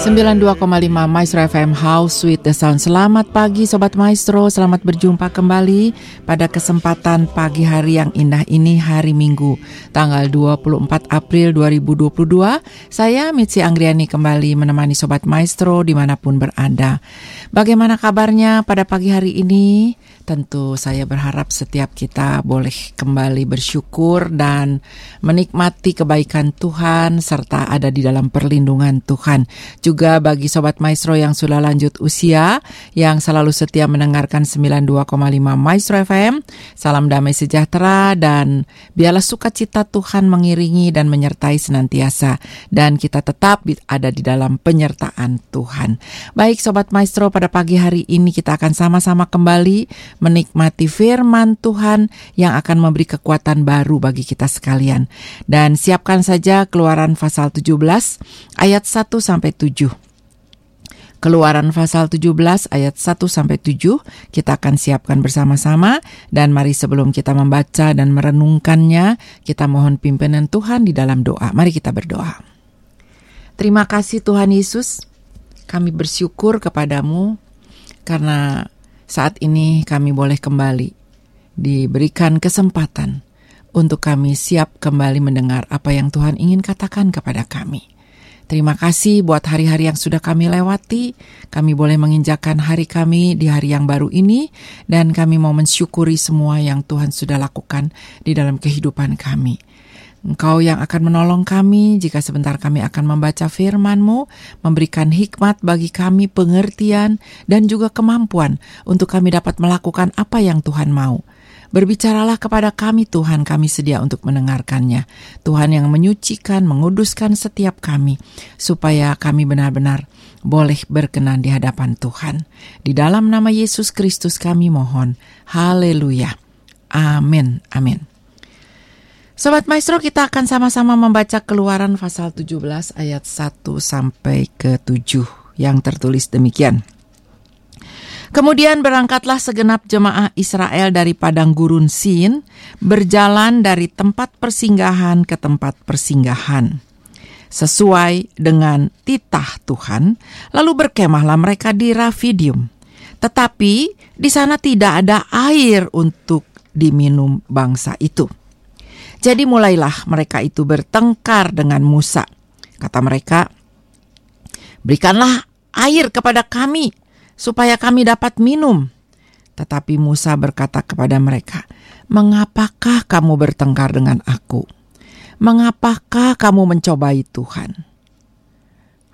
92,5 Maestro FM House with the Sound. Selamat pagi Sobat Maestro, selamat berjumpa kembali pada kesempatan pagi hari yang indah ini hari Minggu tanggal 24 April 2022. Saya Mitzi Anggriani kembali menemani Sobat Maestro di mana pun berada. Bagaimana kabarnya pada pagi hari ini? Tentu saya berharap setiap kita boleh kembali bersyukur dan menikmati kebaikan Tuhan serta ada di dalam perlindungan Tuhan. Juga bagi Sobat Maestro yang sudah lanjut usia, yang selalu setia mendengarkan 92,5 Maestro FM, salam damai sejahtera dan biarlah sukacita Tuhan mengiringi dan menyertai senantiasa. Dan kita tetap ada di dalam penyertaan Tuhan. Baik Sobat Maestro, pada pagi hari ini kita akan sama-sama kembali menikmati firman Tuhan yang akan memberi kekuatan baru bagi kita sekalian. Dan siapkan saja keluaran pasal 17 ayat 1 sampai 7. Keluaran pasal 17 ayat 1 sampai 7 kita akan siapkan bersama-sama dan mari sebelum kita membaca dan merenungkannya kita mohon pimpinan Tuhan di dalam doa. Mari kita berdoa. Terima kasih Tuhan Yesus. Kami bersyukur kepadamu karena saat ini kami boleh kembali diberikan kesempatan untuk kami siap kembali mendengar apa yang Tuhan ingin katakan kepada kami. Terima kasih buat hari-hari yang sudah kami lewati. Kami boleh menginjakan hari kami di hari yang baru ini, dan kami mau mensyukuri semua yang Tuhan sudah lakukan di dalam kehidupan kami. Engkau yang akan menolong kami jika sebentar kami akan membaca firman-Mu, memberikan hikmat bagi kami, pengertian, dan juga kemampuan untuk kami dapat melakukan apa yang Tuhan mau. Berbicaralah kepada kami Tuhan, kami sedia untuk mendengarkannya. Tuhan yang menyucikan, menguduskan setiap kami, supaya kami benar-benar boleh berkenan di hadapan Tuhan. Di dalam nama Yesus Kristus kami mohon. Haleluya. Amin. Amin. Sobat Maestro, kita akan sama-sama membaca Keluaran pasal 17 ayat 1 sampai ke 7 yang tertulis demikian. Kemudian berangkatlah segenap jemaah Israel dari padang gurun Sin, berjalan dari tempat persinggahan ke tempat persinggahan. Sesuai dengan titah Tuhan, lalu berkemahlah mereka di Rafidium. Tetapi di sana tidak ada air untuk diminum bangsa itu. Jadi mulailah mereka itu bertengkar dengan Musa. Kata mereka, "Berikanlah air kepada kami supaya kami dapat minum." Tetapi Musa berkata kepada mereka, "Mengapakah kamu bertengkar dengan aku? Mengapakah kamu mencobai Tuhan?"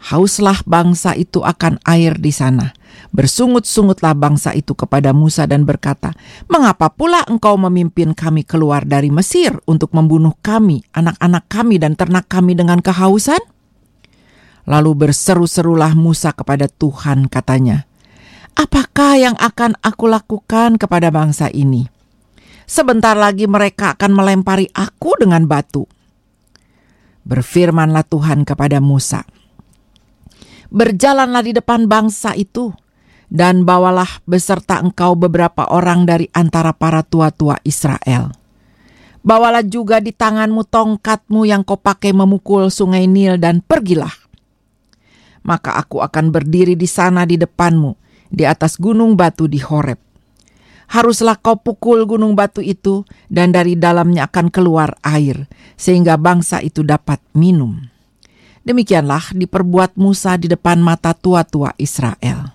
Hauslah bangsa itu akan air di sana. Bersungut-sungutlah bangsa itu kepada Musa dan berkata, "Mengapa pula engkau memimpin kami keluar dari Mesir untuk membunuh kami, anak-anak kami, dan ternak kami dengan kehausan?" Lalu berseru-serulah Musa kepada Tuhan, katanya, "Apakah yang akan aku lakukan kepada bangsa ini? Sebentar lagi mereka akan melempari aku dengan batu." Berfirmanlah Tuhan kepada Musa, berjalanlah di depan bangsa itu, dan bawalah beserta engkau beberapa orang dari antara para tua-tua Israel. Bawalah juga di tanganmu tongkatmu yang kau pakai memukul sungai Nil dan pergilah. Maka aku akan berdiri di sana di depanmu, di atas gunung batu di Horeb. Haruslah kau pukul gunung batu itu, dan dari dalamnya akan keluar air, sehingga bangsa itu dapat minum. Demikianlah diperbuat Musa di depan mata tua-tua Israel.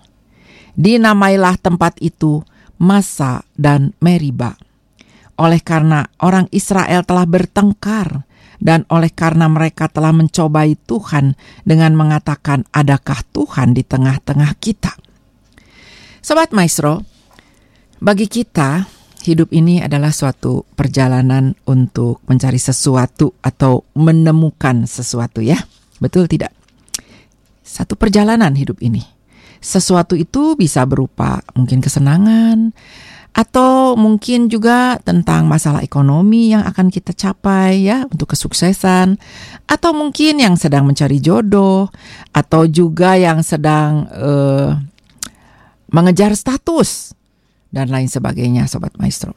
Dinamailah tempat itu Masa dan Meriba. Oleh karena orang Israel telah bertengkar dan oleh karena mereka telah mencobai Tuhan dengan mengatakan adakah Tuhan di tengah-tengah kita. Sobat Maestro, bagi kita hidup ini adalah suatu perjalanan untuk mencari sesuatu atau menemukan sesuatu ya. Betul tidak? Satu perjalanan hidup ini. Sesuatu itu bisa berupa mungkin kesenangan, atau mungkin juga tentang masalah ekonomi yang akan kita capai ya untuk kesuksesan atau mungkin yang sedang mencari jodoh atau juga yang sedang uh, mengejar status dan lain sebagainya sobat maestro.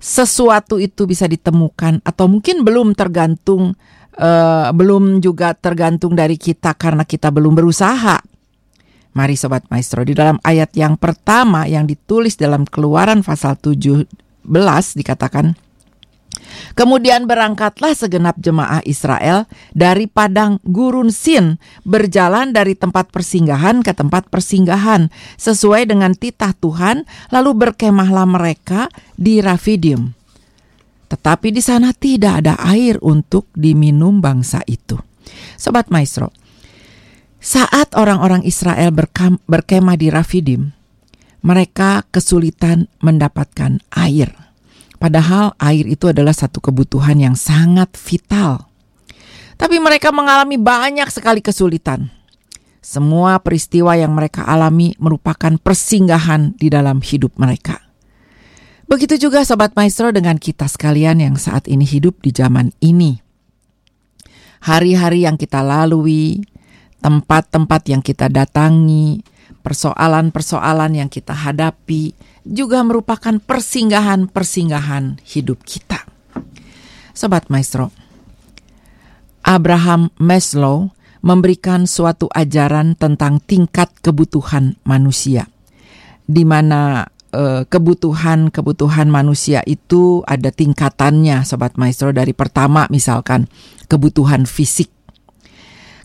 Sesuatu itu bisa ditemukan atau mungkin belum tergantung uh, belum juga tergantung dari kita karena kita belum berusaha. Mari Sobat Maestro, di dalam ayat yang pertama yang ditulis dalam keluaran pasal 17 dikatakan, Kemudian berangkatlah segenap jemaah Israel dari padang gurun Sin, berjalan dari tempat persinggahan ke tempat persinggahan, sesuai dengan titah Tuhan, lalu berkemahlah mereka di Rafidim. Tetapi di sana tidak ada air untuk diminum bangsa itu. Sobat Maestro, saat orang-orang Israel berkemah di Rafidim, mereka kesulitan mendapatkan air. Padahal air itu adalah satu kebutuhan yang sangat vital. Tapi mereka mengalami banyak sekali kesulitan. Semua peristiwa yang mereka alami merupakan persinggahan di dalam hidup mereka. Begitu juga Sobat Maestro dengan kita sekalian yang saat ini hidup di zaman ini. Hari-hari yang kita lalui, tempat-tempat yang kita datangi, persoalan-persoalan yang kita hadapi juga merupakan persinggahan-persinggahan hidup kita. Sobat Maestro, Abraham Maslow memberikan suatu ajaran tentang tingkat kebutuhan manusia, di mana kebutuhan-kebutuhan manusia itu ada tingkatannya, Sobat Maestro. Dari pertama, misalkan kebutuhan fisik,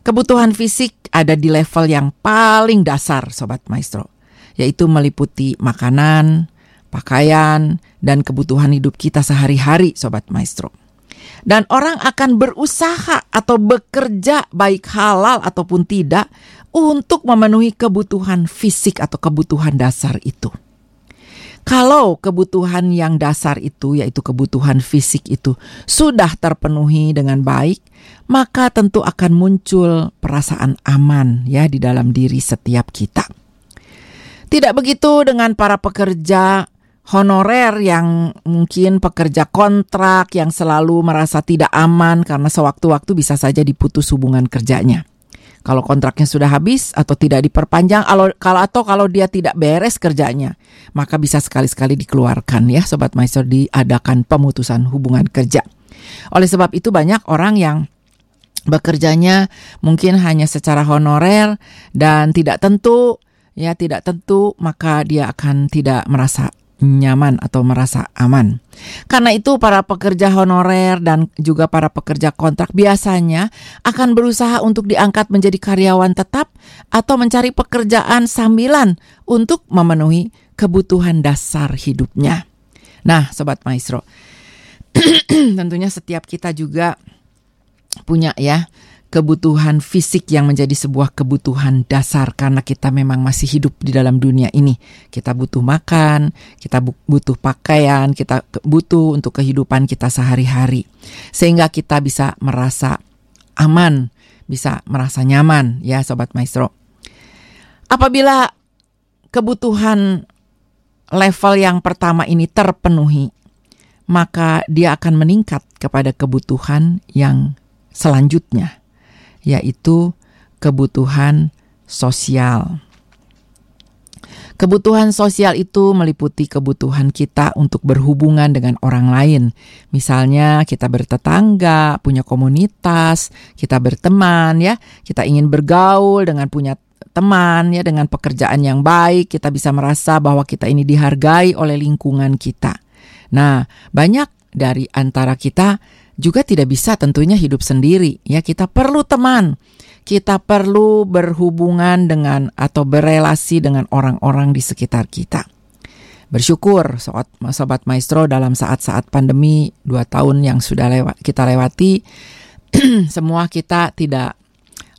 Kebutuhan fisik ada di level yang paling dasar, Sobat Maestro, yaitu meliputi makanan, pakaian, dan kebutuhan hidup kita sehari-hari, Sobat Maestro. Dan orang akan berusaha atau bekerja baik halal ataupun tidak untuk memenuhi kebutuhan fisik atau kebutuhan dasar itu. Kalau kebutuhan yang dasar itu, yaitu kebutuhan fisik itu, sudah terpenuhi dengan baik, maka tentu akan muncul perasaan aman ya di dalam diri setiap kita. Tidak begitu dengan para pekerja honorer yang mungkin pekerja kontrak yang selalu merasa tidak aman karena sewaktu-waktu bisa saja diputus hubungan kerjanya. Kalau kontraknya sudah habis atau tidak diperpanjang, kalau atau kalau dia tidak beres kerjanya, maka bisa sekali-sekali dikeluarkan ya, sobat maestro diadakan pemutusan hubungan kerja. Oleh sebab itu banyak orang yang bekerjanya mungkin hanya secara honorer dan tidak tentu ya tidak tentu maka dia akan tidak merasa nyaman atau merasa aman. Karena itu para pekerja honorer dan juga para pekerja kontrak biasanya akan berusaha untuk diangkat menjadi karyawan tetap atau mencari pekerjaan sambilan untuk memenuhi kebutuhan dasar hidupnya. Nah, sobat maestro, tentunya setiap kita juga punya ya kebutuhan fisik yang menjadi sebuah kebutuhan dasar karena kita memang masih hidup di dalam dunia ini. Kita butuh makan, kita butuh pakaian, kita butuh untuk kehidupan kita sehari-hari. Sehingga kita bisa merasa aman, bisa merasa nyaman ya sobat maestro. Apabila kebutuhan level yang pertama ini terpenuhi, maka dia akan meningkat kepada kebutuhan yang selanjutnya yaitu kebutuhan sosial. Kebutuhan sosial itu meliputi kebutuhan kita untuk berhubungan dengan orang lain. Misalnya kita bertetangga, punya komunitas, kita berteman ya, kita ingin bergaul dengan punya teman ya dengan pekerjaan yang baik, kita bisa merasa bahwa kita ini dihargai oleh lingkungan kita. Nah, banyak dari antara kita juga tidak bisa tentunya hidup sendiri. Ya kita perlu teman. Kita perlu berhubungan dengan atau berelasi dengan orang-orang di sekitar kita. Bersyukur sobat, sobat maestro dalam saat-saat pandemi dua tahun yang sudah lewat kita lewati semua kita tidak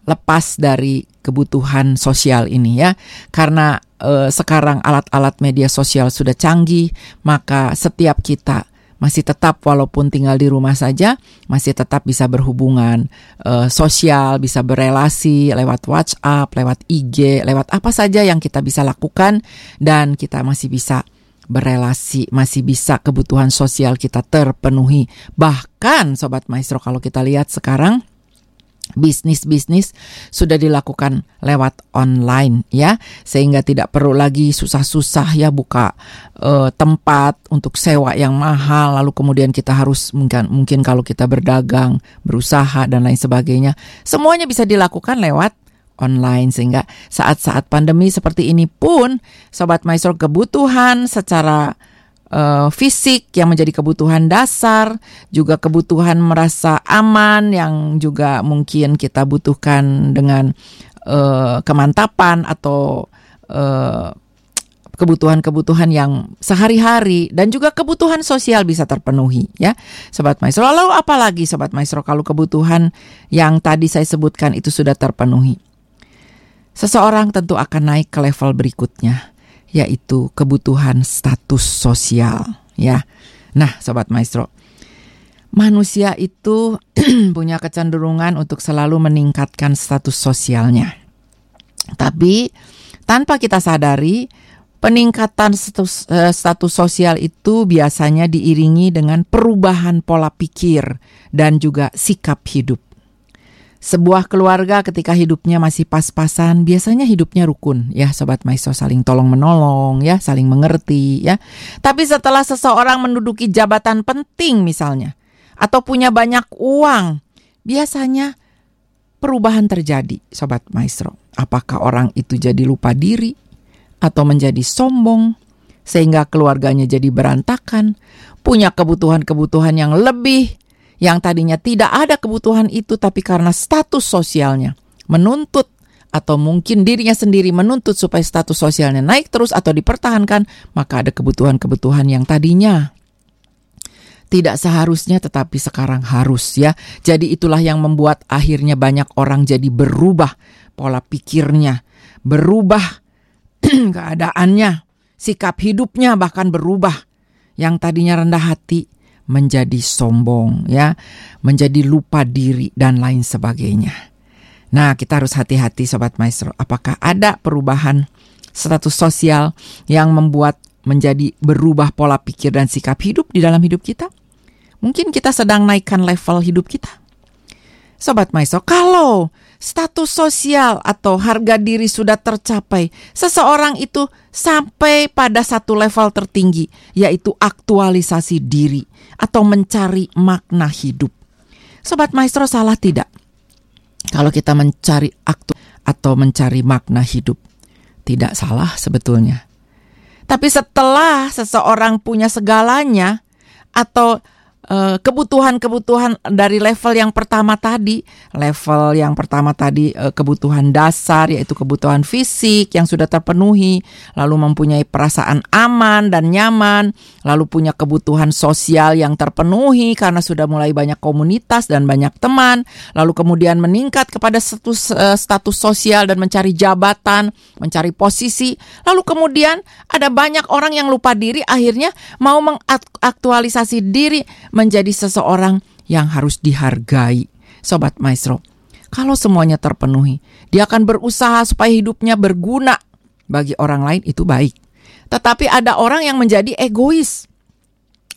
lepas dari kebutuhan sosial ini ya. Karena eh, sekarang alat-alat media sosial sudah canggih maka setiap kita masih tetap walaupun tinggal di rumah saja masih tetap bisa berhubungan uh, sosial, bisa berelasi lewat WhatsApp, lewat IG, lewat apa saja yang kita bisa lakukan dan kita masih bisa berelasi, masih bisa kebutuhan sosial kita terpenuhi. Bahkan sobat maestro kalau kita lihat sekarang bisnis-bisnis sudah dilakukan lewat online ya. Sehingga tidak perlu lagi susah-susah ya buka uh, tempat untuk sewa yang mahal. Lalu kemudian kita harus mungkin mungkin kalau kita berdagang berusaha dan lain sebagainya. Semuanya bisa dilakukan lewat online. Sehingga saat-saat pandemi seperti ini pun sobat maestro kebutuhan secara uh, fisik yang menjadi kebutuhan dasar, juga kebutuhan merasa aman yang juga mungkin kita butuhkan dengan uh, kemantapan atau uh, kebutuhan-kebutuhan yang sehari-hari dan juga kebutuhan sosial bisa terpenuhi ya. Sobat maestro lalu apalagi sobat maestro kalau kebutuhan yang tadi saya sebutkan itu sudah terpenuhi? Seseorang tentu akan naik ke level berikutnya yaitu kebutuhan status sosial ya. Nah, sobat maestro, manusia itu punya kecenderungan untuk selalu meningkatkan status sosialnya. Tapi tanpa kita sadari, peningkatan status, uh, status sosial itu biasanya diiringi dengan perubahan pola pikir dan juga sikap hidup. Sebuah keluarga ketika hidupnya masih pas-pasan, biasanya hidupnya rukun, ya sobat maestro saling tolong menolong, ya saling mengerti, ya. Tapi setelah seseorang menduduki jabatan penting misalnya, atau punya banyak uang, biasanya perubahan terjadi, sobat maestro. Apakah orang itu jadi lupa diri atau menjadi sombong sehingga keluarganya jadi berantakan, punya kebutuhan-kebutuhan yang lebih yang tadinya tidak ada kebutuhan itu tapi karena status sosialnya menuntut atau mungkin dirinya sendiri menuntut supaya status sosialnya naik terus atau dipertahankan, maka ada kebutuhan-kebutuhan yang tadinya tidak seharusnya tetapi sekarang harus ya. Jadi itulah yang membuat akhirnya banyak orang jadi berubah pola pikirnya, berubah keadaannya, sikap hidupnya bahkan berubah. Yang tadinya rendah hati menjadi sombong ya, menjadi lupa diri dan lain sebagainya. Nah, kita harus hati-hati sobat maestro. Apakah ada perubahan status sosial yang membuat menjadi berubah pola pikir dan sikap hidup di dalam hidup kita? Mungkin kita sedang naikkan level hidup kita. Sobat maestro, kalau status sosial atau harga diri sudah tercapai, seseorang itu sampai pada satu level tertinggi, yaitu aktualisasi diri atau mencari makna hidup. Sobat maestro salah tidak? Kalau kita mencari aktu atau mencari makna hidup, tidak salah sebetulnya. Tapi setelah seseorang punya segalanya atau kebutuhan-kebutuhan dari level yang pertama tadi, level yang pertama tadi uh, kebutuhan dasar yaitu kebutuhan fisik yang sudah terpenuhi, lalu mempunyai perasaan aman dan nyaman, lalu punya kebutuhan sosial yang terpenuhi karena sudah mulai banyak komunitas dan banyak teman, lalu kemudian meningkat kepada status uh, status sosial dan mencari jabatan, mencari posisi, lalu kemudian ada banyak orang yang lupa diri akhirnya mau mengaktualisasi diri menjadi seseorang yang harus dihargai. Sobat Maestro, kalau semuanya terpenuhi, dia akan berusaha supaya hidupnya berguna bagi orang lain itu baik. Tetapi ada orang yang menjadi egois.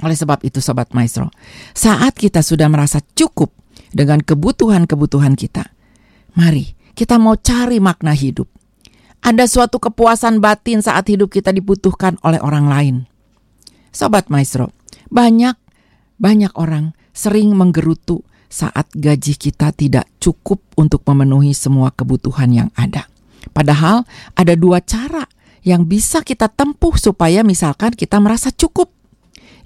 Oleh sebab itu Sobat Maestro, saat kita sudah merasa cukup dengan kebutuhan-kebutuhan kita, mari kita mau cari makna hidup. Ada suatu kepuasan batin saat hidup kita dibutuhkan oleh orang lain. Sobat Maestro, banyak banyak orang sering menggerutu saat gaji kita tidak cukup untuk memenuhi semua kebutuhan yang ada. Padahal ada dua cara yang bisa kita tempuh supaya misalkan kita merasa cukup.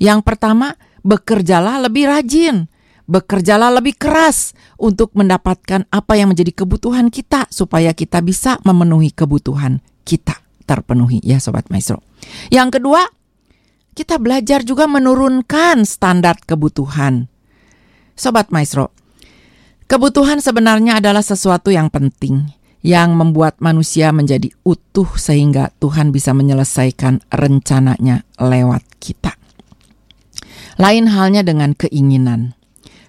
Yang pertama, bekerjalah lebih rajin, bekerjalah lebih keras untuk mendapatkan apa yang menjadi kebutuhan kita supaya kita bisa memenuhi kebutuhan kita terpenuhi ya sobat maestro. Yang kedua, kita belajar juga menurunkan standar kebutuhan. Sobat Maestro, kebutuhan sebenarnya adalah sesuatu yang penting yang membuat manusia menjadi utuh sehingga Tuhan bisa menyelesaikan rencananya lewat kita. Lain halnya dengan keinginan.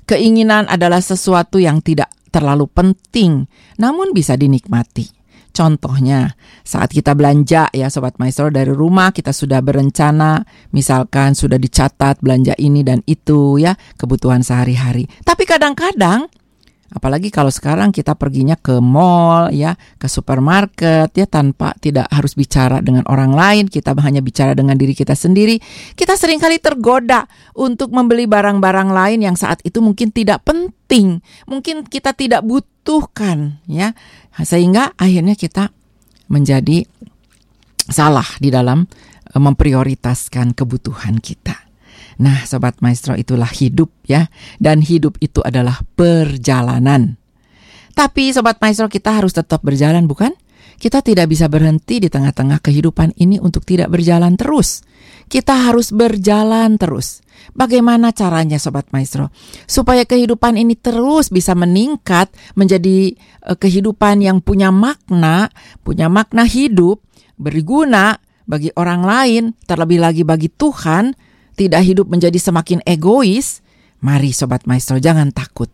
Keinginan adalah sesuatu yang tidak terlalu penting, namun bisa dinikmati. Contohnya, saat kita belanja ya Sobat Maestro dari rumah kita sudah berencana, misalkan sudah dicatat belanja ini dan itu ya, kebutuhan sehari-hari. Tapi kadang-kadang Apalagi kalau sekarang kita perginya ke mall ya, ke supermarket ya tanpa tidak harus bicara dengan orang lain, kita hanya bicara dengan diri kita sendiri. Kita sering kali tergoda untuk membeli barang-barang lain yang saat itu mungkin tidak penting, mungkin kita tidak butuhkan ya. Sehingga akhirnya kita menjadi salah di dalam eh, memprioritaskan kebutuhan kita. Nah, sobat maestro itulah hidup ya. Dan hidup itu adalah perjalanan. Tapi sobat maestro kita harus tetap berjalan bukan? Kita tidak bisa berhenti di tengah-tengah kehidupan ini untuk tidak berjalan terus. Kita harus berjalan terus. Bagaimana caranya sobat maestro? Supaya kehidupan ini terus bisa meningkat menjadi uh, kehidupan yang punya makna, punya makna hidup, berguna bagi orang lain, terlebih lagi bagi Tuhan tidak hidup menjadi semakin egois, mari Sobat Maestro jangan takut.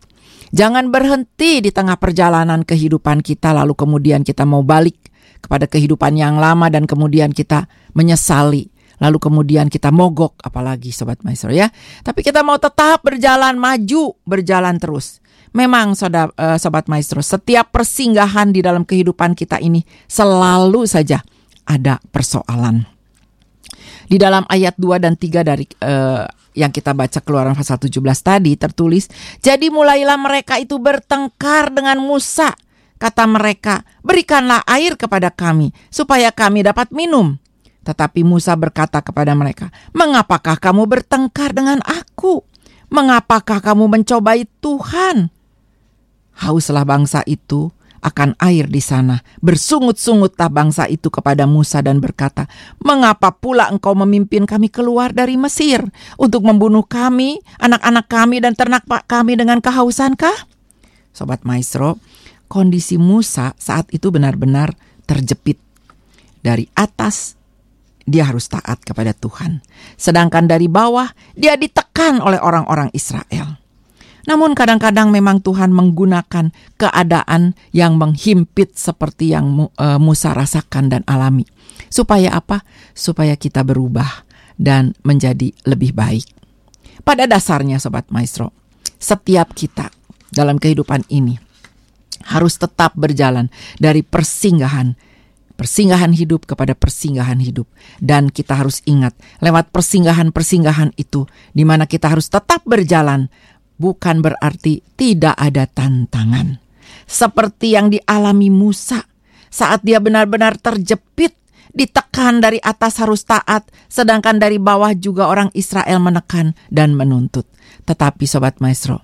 Jangan berhenti di tengah perjalanan kehidupan kita lalu kemudian kita mau balik kepada kehidupan yang lama dan kemudian kita menyesali. Lalu kemudian kita mogok apalagi Sobat Maestro ya. Tapi kita mau tetap berjalan maju, berjalan terus. Memang sobat, uh, sobat maestro, setiap persinggahan di dalam kehidupan kita ini selalu saja ada persoalan. Di dalam ayat 2 dan 3 dari uh, yang kita baca keluaran pasal 17 tadi tertulis, "Jadi mulailah mereka itu bertengkar dengan Musa. Kata mereka, "Berikanlah air kepada kami supaya kami dapat minum." Tetapi Musa berkata kepada mereka, "Mengapakah kamu bertengkar dengan aku? Mengapakah kamu mencobai Tuhan?" Hauslah bangsa itu akan air di sana. Bersungut-sungutlah bangsa itu kepada Musa dan berkata, "Mengapa pula engkau memimpin kami keluar dari Mesir untuk membunuh kami, anak-anak kami dan ternak pak kami dengan kehausankah?" Sobat Maestro, kondisi Musa saat itu benar-benar terjepit. Dari atas dia harus taat kepada Tuhan. Sedangkan dari bawah dia ditekan oleh orang-orang Israel. Namun kadang-kadang memang Tuhan menggunakan keadaan yang menghimpit seperti yang uh, Musa rasakan dan alami. Supaya apa? Supaya kita berubah dan menjadi lebih baik. Pada dasarnya Sobat Maestro, setiap kita dalam kehidupan ini harus tetap berjalan dari persinggahan persinggahan hidup kepada persinggahan hidup. Dan kita harus ingat, lewat persinggahan-persinggahan itu, di mana kita harus tetap berjalan bukan berarti tidak ada tantangan. Seperti yang dialami Musa saat dia benar-benar terjepit, ditekan dari atas harus taat, sedangkan dari bawah juga orang Israel menekan dan menuntut. Tetapi Sobat Maestro,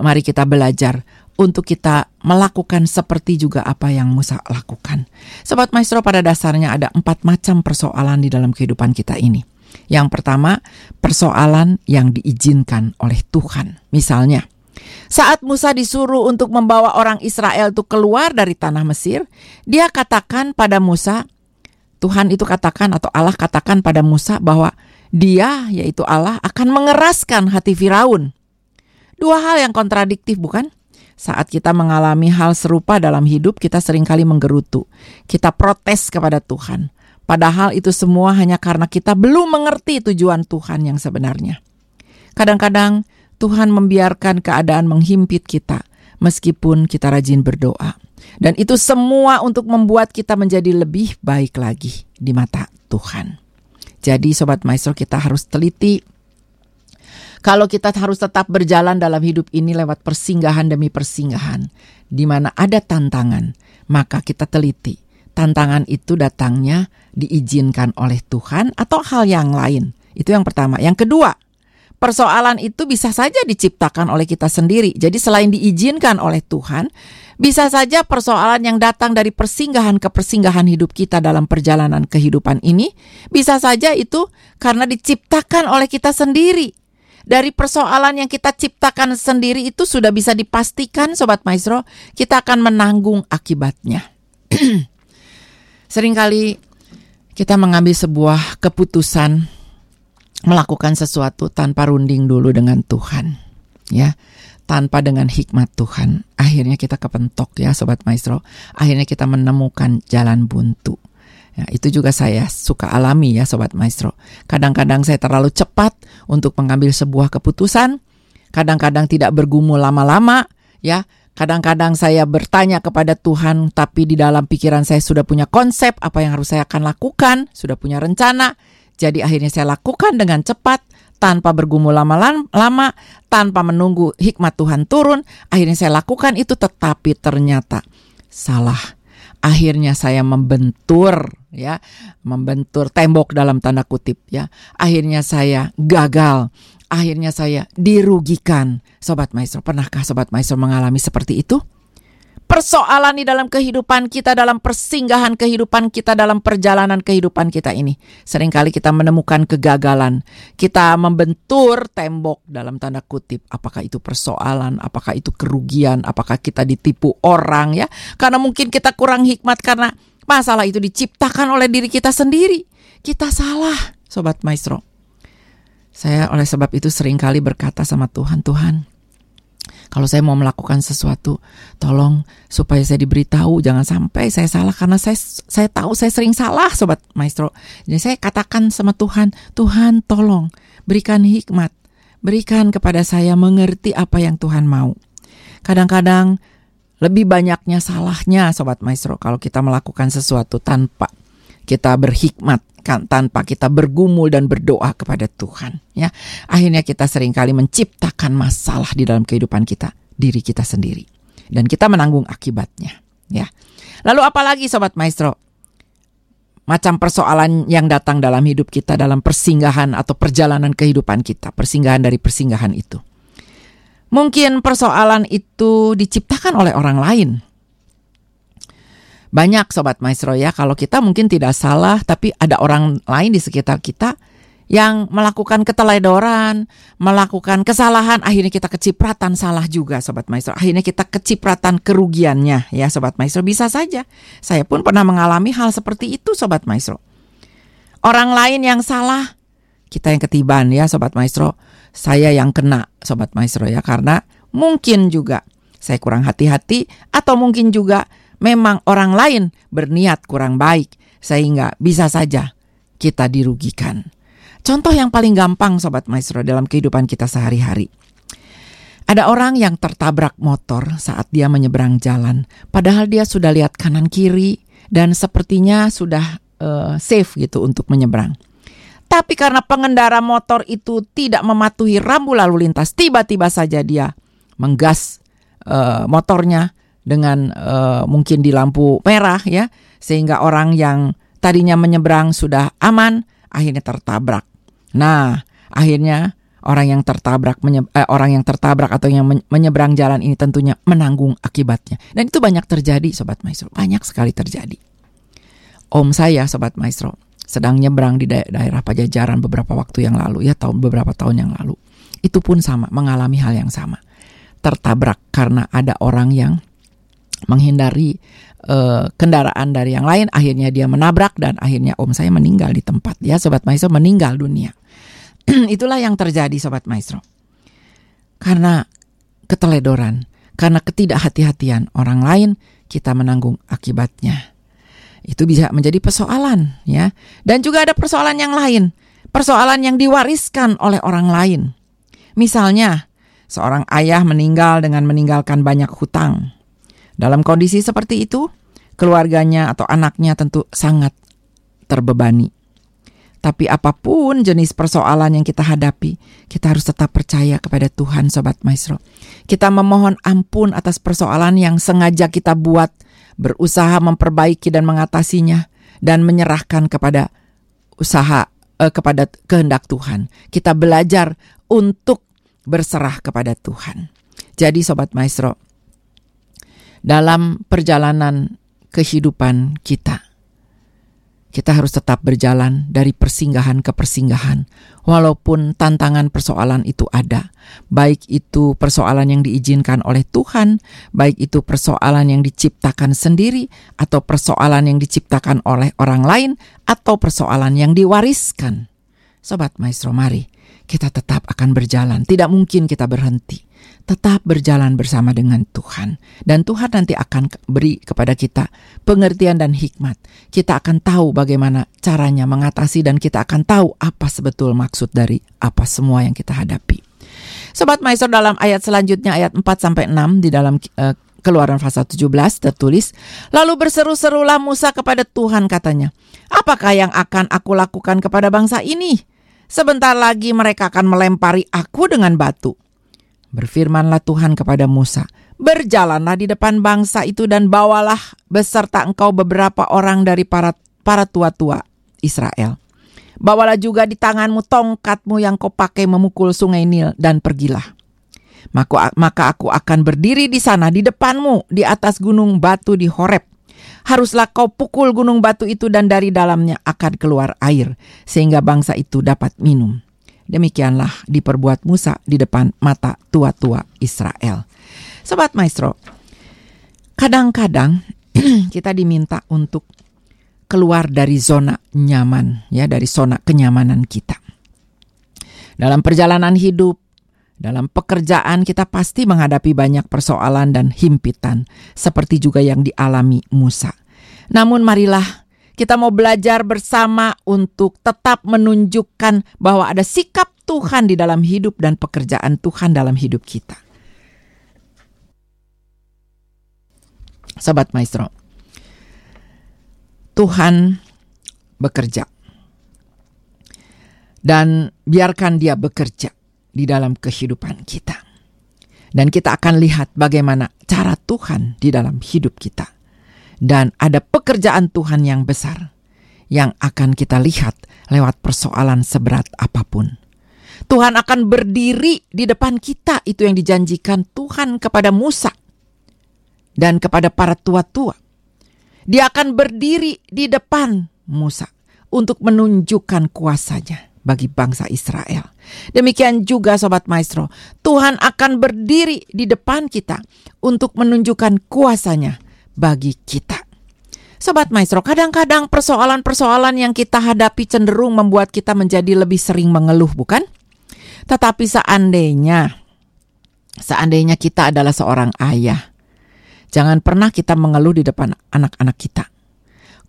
mari kita belajar untuk kita melakukan seperti juga apa yang Musa lakukan. Sobat Maestro pada dasarnya ada empat macam persoalan di dalam kehidupan kita ini. Yang pertama, persoalan yang diizinkan oleh Tuhan. Misalnya, saat Musa disuruh untuk membawa orang Israel itu keluar dari tanah Mesir, dia katakan pada Musa, Tuhan itu katakan atau Allah katakan pada Musa bahwa dia yaitu Allah akan mengeraskan hati Firaun. Dua hal yang kontradiktif bukan? Saat kita mengalami hal serupa dalam hidup, kita sering kali menggerutu. Kita protes kepada Tuhan. Padahal itu semua hanya karena kita belum mengerti tujuan Tuhan yang sebenarnya. Kadang-kadang Tuhan membiarkan keadaan menghimpit kita meskipun kita rajin berdoa. Dan itu semua untuk membuat kita menjadi lebih baik lagi di mata Tuhan. Jadi sobat maestro kita harus teliti kalau kita harus tetap berjalan dalam hidup ini lewat persinggahan demi persinggahan, di mana ada tantangan, maka kita teliti tantangan itu datangnya diizinkan oleh Tuhan atau hal yang lain. Itu yang pertama. Yang kedua, persoalan itu bisa saja diciptakan oleh kita sendiri. Jadi selain diizinkan oleh Tuhan, bisa saja persoalan yang datang dari persinggahan ke persinggahan hidup kita dalam perjalanan kehidupan ini, bisa saja itu karena diciptakan oleh kita sendiri. Dari persoalan yang kita ciptakan sendiri itu sudah bisa dipastikan Sobat Maestro, kita akan menanggung akibatnya. Seringkali kita mengambil sebuah keputusan melakukan sesuatu tanpa runding dulu dengan Tuhan, ya, tanpa dengan hikmat Tuhan. Akhirnya kita kepentok ya, sobat maestro. Akhirnya kita menemukan jalan buntu. Ya, itu juga saya suka alami ya, sobat maestro. Kadang-kadang saya terlalu cepat untuk mengambil sebuah keputusan. Kadang-kadang tidak bergumul lama-lama ya. Kadang-kadang saya bertanya kepada Tuhan, tapi di dalam pikiran saya sudah punya konsep apa yang harus saya akan lakukan, sudah punya rencana. Jadi akhirnya saya lakukan dengan cepat, tanpa bergumul lama-lama, tanpa menunggu hikmat Tuhan turun. Akhirnya saya lakukan itu, tetapi ternyata salah. Akhirnya saya membentur, ya, membentur tembok dalam tanda kutip, ya. Akhirnya saya gagal akhirnya saya dirugikan. Sobat Maestro, pernahkah Sobat Maestro mengalami seperti itu? Persoalan di dalam kehidupan kita, dalam persinggahan kehidupan kita, dalam perjalanan kehidupan kita ini. Seringkali kita menemukan kegagalan. Kita membentur tembok dalam tanda kutip. Apakah itu persoalan, apakah itu kerugian, apakah kita ditipu orang ya. Karena mungkin kita kurang hikmat karena masalah itu diciptakan oleh diri kita sendiri. Kita salah, Sobat Maestro. Saya oleh sebab itu sering kali berkata sama Tuhan, Tuhan, kalau saya mau melakukan sesuatu, tolong supaya saya diberitahu, jangan sampai saya salah karena saya saya tahu saya sering salah, sobat maestro. Jadi saya katakan sama Tuhan, Tuhan tolong berikan hikmat, berikan kepada saya mengerti apa yang Tuhan mau. Kadang-kadang lebih banyaknya salahnya, sobat maestro, kalau kita melakukan sesuatu tanpa kita berhikmat kan tanpa kita bergumul dan berdoa kepada Tuhan ya. Akhirnya kita sering kali menciptakan masalah di dalam kehidupan kita diri kita sendiri. Dan kita menanggung akibatnya ya. Lalu apalagi sobat maestro? Macam persoalan yang datang dalam hidup kita dalam persinggahan atau perjalanan kehidupan kita persinggahan dari persinggahan itu mungkin persoalan itu diciptakan oleh orang lain banyak sobat maestro ya, kalau kita mungkin tidak salah tapi ada orang lain di sekitar kita yang melakukan keteledoran, melakukan kesalahan, akhirnya kita kecipratan salah juga sobat maestro. Akhirnya kita kecipratan kerugiannya ya sobat maestro. Bisa saja. Saya pun pernah mengalami hal seperti itu sobat maestro. Orang lain yang salah, kita yang ketiban ya sobat maestro. Saya yang kena sobat maestro ya karena mungkin juga saya kurang hati-hati atau mungkin juga memang orang lain berniat kurang baik sehingga bisa saja kita dirugikan. Contoh yang paling gampang Sobat Maestro dalam kehidupan kita sehari-hari. Ada orang yang tertabrak motor saat dia menyeberang jalan, padahal dia sudah lihat kanan kiri dan sepertinya sudah uh, safe gitu untuk menyeberang. Tapi karena pengendara motor itu tidak mematuhi rambu lalu lintas, tiba-tiba saja dia menggas uh, motornya dengan uh, mungkin di lampu merah ya sehingga orang yang tadinya menyeberang sudah aman akhirnya tertabrak. Nah, akhirnya orang yang tertabrak eh, orang yang tertabrak atau yang menyeberang jalan ini tentunya menanggung akibatnya. Dan itu banyak terjadi sobat maestro, banyak sekali terjadi. Om saya sobat maestro sedang nyebrang di daerah Pajajaran beberapa waktu yang lalu ya tahun beberapa tahun yang lalu. Itu pun sama mengalami hal yang sama. Tertabrak karena ada orang yang menghindari uh, kendaraan dari yang lain. Akhirnya dia menabrak dan akhirnya om saya meninggal di tempat. Ya sobat maestro meninggal dunia. Itulah yang terjadi sobat maestro. Karena keteledoran karena ketidakhati-hatian orang lain kita menanggung akibatnya itu bisa menjadi persoalan ya dan juga ada persoalan yang lain persoalan yang diwariskan oleh orang lain misalnya seorang ayah meninggal dengan meninggalkan banyak hutang dalam kondisi seperti itu, keluarganya atau anaknya tentu sangat terbebani. Tapi apa pun jenis persoalan yang kita hadapi, kita harus tetap percaya kepada Tuhan Sobat Maestro. Kita memohon ampun atas persoalan yang sengaja kita buat, berusaha memperbaiki dan mengatasinya, dan menyerahkan kepada usaha, eh, kepada kehendak Tuhan. Kita belajar untuk berserah kepada Tuhan. Jadi Sobat Maestro, dalam perjalanan kehidupan kita. Kita harus tetap berjalan dari persinggahan ke persinggahan, walaupun tantangan persoalan itu ada, baik itu persoalan yang diizinkan oleh Tuhan, baik itu persoalan yang diciptakan sendiri, atau persoalan yang diciptakan oleh orang lain, atau persoalan yang diwariskan. Sobat Maestro, mari kita tetap akan berjalan, tidak mungkin kita berhenti tetap berjalan bersama dengan Tuhan. Dan Tuhan nanti akan beri kepada kita pengertian dan hikmat. Kita akan tahu bagaimana caranya mengatasi dan kita akan tahu apa sebetul maksud dari apa semua yang kita hadapi. Sobat Maestro dalam ayat selanjutnya ayat 4 sampai 6 di dalam uh, Keluaran pasal 17 tertulis, lalu berseru-serulah Musa kepada Tuhan katanya, "Apakah yang akan aku lakukan kepada bangsa ini? Sebentar lagi mereka akan melempari aku dengan batu." Berfirmanlah Tuhan kepada Musa, "Berjalanlah di depan bangsa itu dan bawalah beserta engkau beberapa orang dari para para tua-tua Israel." Bawalah juga di tanganmu tongkatmu yang kau pakai memukul sungai Nil dan pergilah. Maka, maka aku akan berdiri di sana di depanmu di atas gunung batu di Horeb. Haruslah kau pukul gunung batu itu dan dari dalamnya akan keluar air sehingga bangsa itu dapat minum. Demikianlah diperbuat Musa di depan mata tua-tua Israel. Sobat Maestro, kadang-kadang kita diminta untuk keluar dari zona nyaman, ya dari zona kenyamanan kita. Dalam perjalanan hidup, dalam pekerjaan kita pasti menghadapi banyak persoalan dan himpitan, seperti juga yang dialami Musa. Namun marilah kita mau belajar bersama untuk tetap menunjukkan bahwa ada sikap Tuhan di dalam hidup dan pekerjaan Tuhan dalam hidup kita. Sobat Maestro, Tuhan bekerja. Dan biarkan dia bekerja di dalam kehidupan kita. Dan kita akan lihat bagaimana cara Tuhan di dalam hidup kita. Dan ada pekerjaan Tuhan yang besar yang akan kita lihat lewat persoalan seberat apa pun. Tuhan akan berdiri di depan kita, itu yang dijanjikan Tuhan kepada Musa dan kepada para tua-tua. Dia akan berdiri di depan Musa untuk menunjukkan kuasanya bagi bangsa Israel. Demikian juga Sobat Maestro, Tuhan akan berdiri di depan kita untuk menunjukkan kuasanya bagi kita. Sobat Maestro, kadang-kadang persoalan-persoalan yang kita hadapi cenderung membuat kita menjadi lebih sering mengeluh, bukan? Tetapi seandainya, seandainya kita adalah seorang ayah, jangan pernah kita mengeluh di depan anak-anak kita.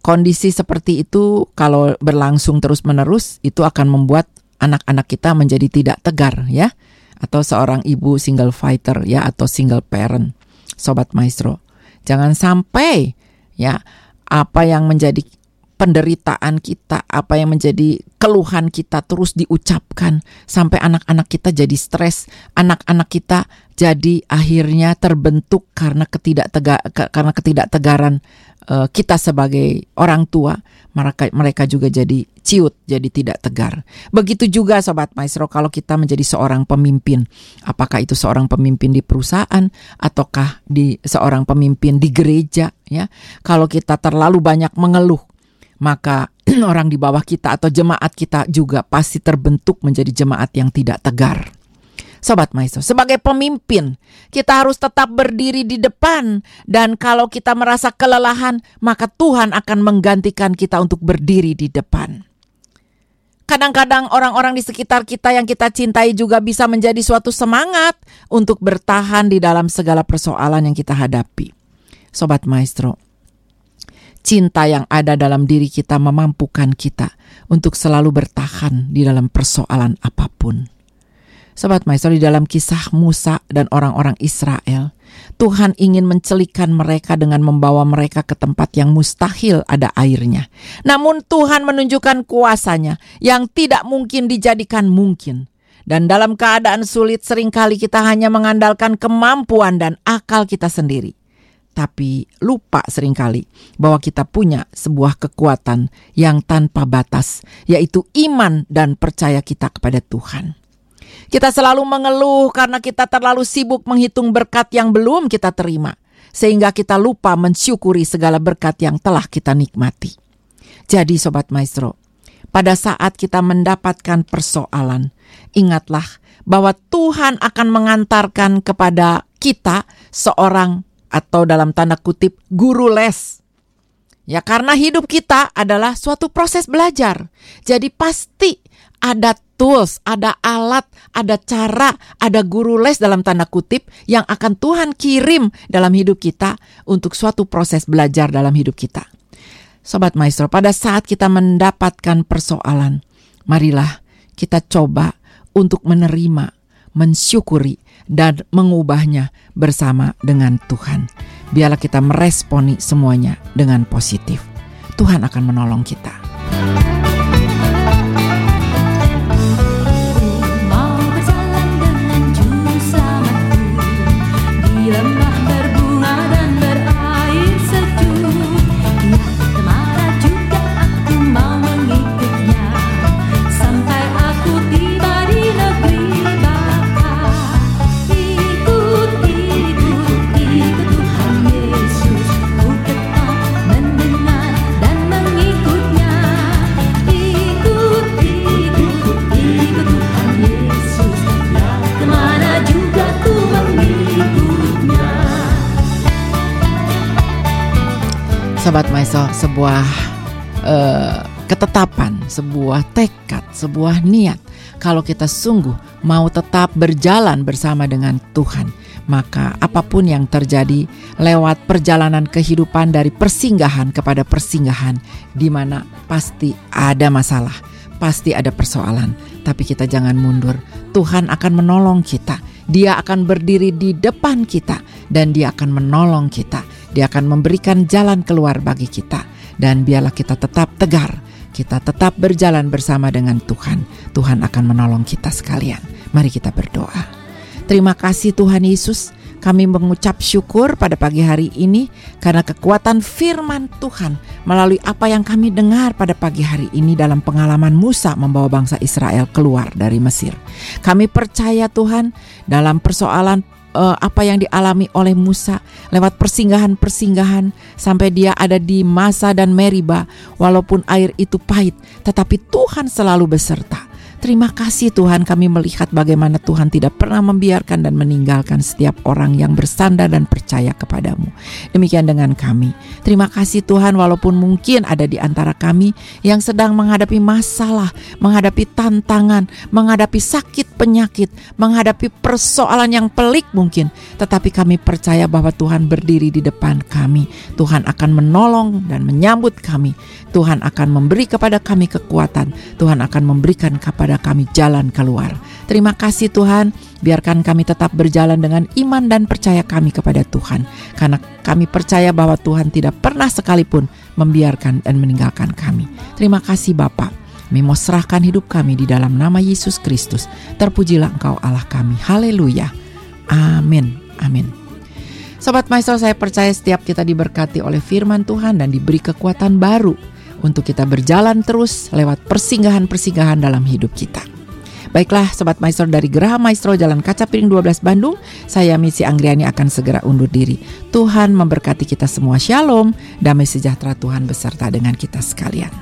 Kondisi seperti itu kalau berlangsung terus-menerus itu akan membuat anak-anak kita menjadi tidak tegar ya atau seorang ibu single fighter ya atau single parent sobat maestro. Jangan sampai ya apa yang menjadi penderitaan kita, apa yang menjadi keluhan kita terus diucapkan sampai anak-anak kita jadi stres, anak-anak kita jadi akhirnya terbentuk karena ketidaktega karena ketidaktegaran uh, kita sebagai orang tua, mereka mereka juga jadi ciut, jadi tidak tegar. Begitu juga sobat maestro kalau kita menjadi seorang pemimpin, apakah itu seorang pemimpin di perusahaan ataukah di seorang pemimpin di gereja ya. Kalau kita terlalu banyak mengeluh, maka orang di bawah kita atau jemaat kita juga pasti terbentuk menjadi jemaat yang tidak tegar. Sobat Maestro, sebagai pemimpin, kita harus tetap berdiri di depan dan kalau kita merasa kelelahan, maka Tuhan akan menggantikan kita untuk berdiri di depan. Kadang-kadang orang-orang di sekitar kita yang kita cintai juga bisa menjadi suatu semangat untuk bertahan di dalam segala persoalan yang kita hadapi. Sobat Maestro, cinta yang ada dalam diri kita memampukan kita untuk selalu bertahan di dalam persoalan apa pun. Sobat Maestro di dalam kisah Musa dan orang-orang Israel, Tuhan ingin mencelikan mereka dengan membawa mereka ke tempat yang mustahil ada airnya. Namun Tuhan menunjukkan kuasanya yang tidak mungkin dijadikan mungkin. Dan dalam keadaan sulit sering kali kita hanya mengandalkan kemampuan dan akal kita sendiri. Tapi lupa sering kali bahwa kita punya sebuah kekuatan yang tanpa batas, yaitu iman dan percaya kita kepada Tuhan. Kita selalu mengeluh karena kita terlalu sibuk menghitung berkat yang belum kita terima, sehingga kita lupa mensyukuri segala berkat yang telah kita nikmati. Jadi, sobat maestro, pada saat kita mendapatkan persoalan, ingatlah bahwa Tuhan akan mengantarkan kepada kita seorang atau dalam tanda kutip guru les. Ya karena hidup kita adalah suatu proses belajar. Jadi pasti ada tools, ada alat, ada cara, ada guru les dalam tanda kutip yang akan Tuhan kirim dalam hidup kita untuk suatu proses belajar dalam hidup kita. Sobat Maestro, pada saat kita mendapatkan persoalan, marilah kita coba untuk menerima, mensyukuri, dan mengubahnya bersama dengan Tuhan. Biarlah kita meresponi semuanya dengan positif. Tuhan akan menolong kita. Sobat Maiso, sebuah uh, ketetapan, sebuah tekad, sebuah niat. Kalau kita sungguh mau tetap berjalan bersama dengan Tuhan, maka apa pun yang terjadi lewat perjalanan kehidupan dari persinggahan kepada persinggahan, di mana pasti ada masalah, pasti ada persoalan, tapi kita jangan mundur. Tuhan akan menolong kita. Dia akan berdiri di depan kita dan dia akan menolong kita dia akan memberikan jalan keluar bagi kita. Dan biarlah kita tetap tegar, kita tetap berjalan bersama dengan Tuhan. Tuhan akan menolong kita sekalian. Mari kita berdoa. Terima kasih Tuhan Yesus. Kami mengucap syukur pada pagi hari ini karena kekuatan firman Tuhan melalui apa yang kami dengar pada pagi hari ini dalam pengalaman Musa membawa bangsa Israel keluar dari Mesir. Kami percaya Tuhan dalam persoalan uh, apa yang dialami oleh Musa lewat persinggahan-persinggahan sampai dia ada di Masa dan Meriba. Walaupun air itu pahit tetapi Tuhan selalu beserta Terima kasih Tuhan kami melihat bagaimana Tuhan tidak pernah membiarkan dan meninggalkan setiap orang yang bersandar dan percaya kepadamu. Demikian dengan kami. Terima kasih Tuhan walaupun mungkin ada di antara kami yang sedang menghadapi masalah, menghadapi tantangan, menghadapi sakit penyakit, menghadapi persoalan yang pelik mungkin. Tetapi kami percaya bahwa Tuhan berdiri di depan kami. Tuhan akan menolong dan menyambut kami. Tuhan akan memberi kepada kami kekuatan. Tuhan akan memberikan kepada kepada kami jalan keluar. Terima kasih Tuhan, biarkan kami tetap berjalan dengan iman dan percaya kami kepada Tuhan. Karena kami percaya bahwa Tuhan tidak pernah sekalipun membiarkan dan meninggalkan kami. Terima kasih Bapak. Kami hidup kami di dalam nama Yesus Kristus. Terpujilah Engkau Allah kami. Haleluya. Amin. Amin. Sobat Maestro, saya percaya setiap kita diberkati oleh firman Tuhan dan diberi kekuatan baru untuk kita berjalan terus lewat persinggahan-persinggahan dalam hidup kita. Baiklah Sobat Maestro dari Geraha Maestro Jalan Kaca Piring 12 Bandung, saya Misi Anggriani akan segera undur diri. Tuhan memberkati kita semua. Shalom, damai sejahtera Tuhan beserta dengan kita sekalian.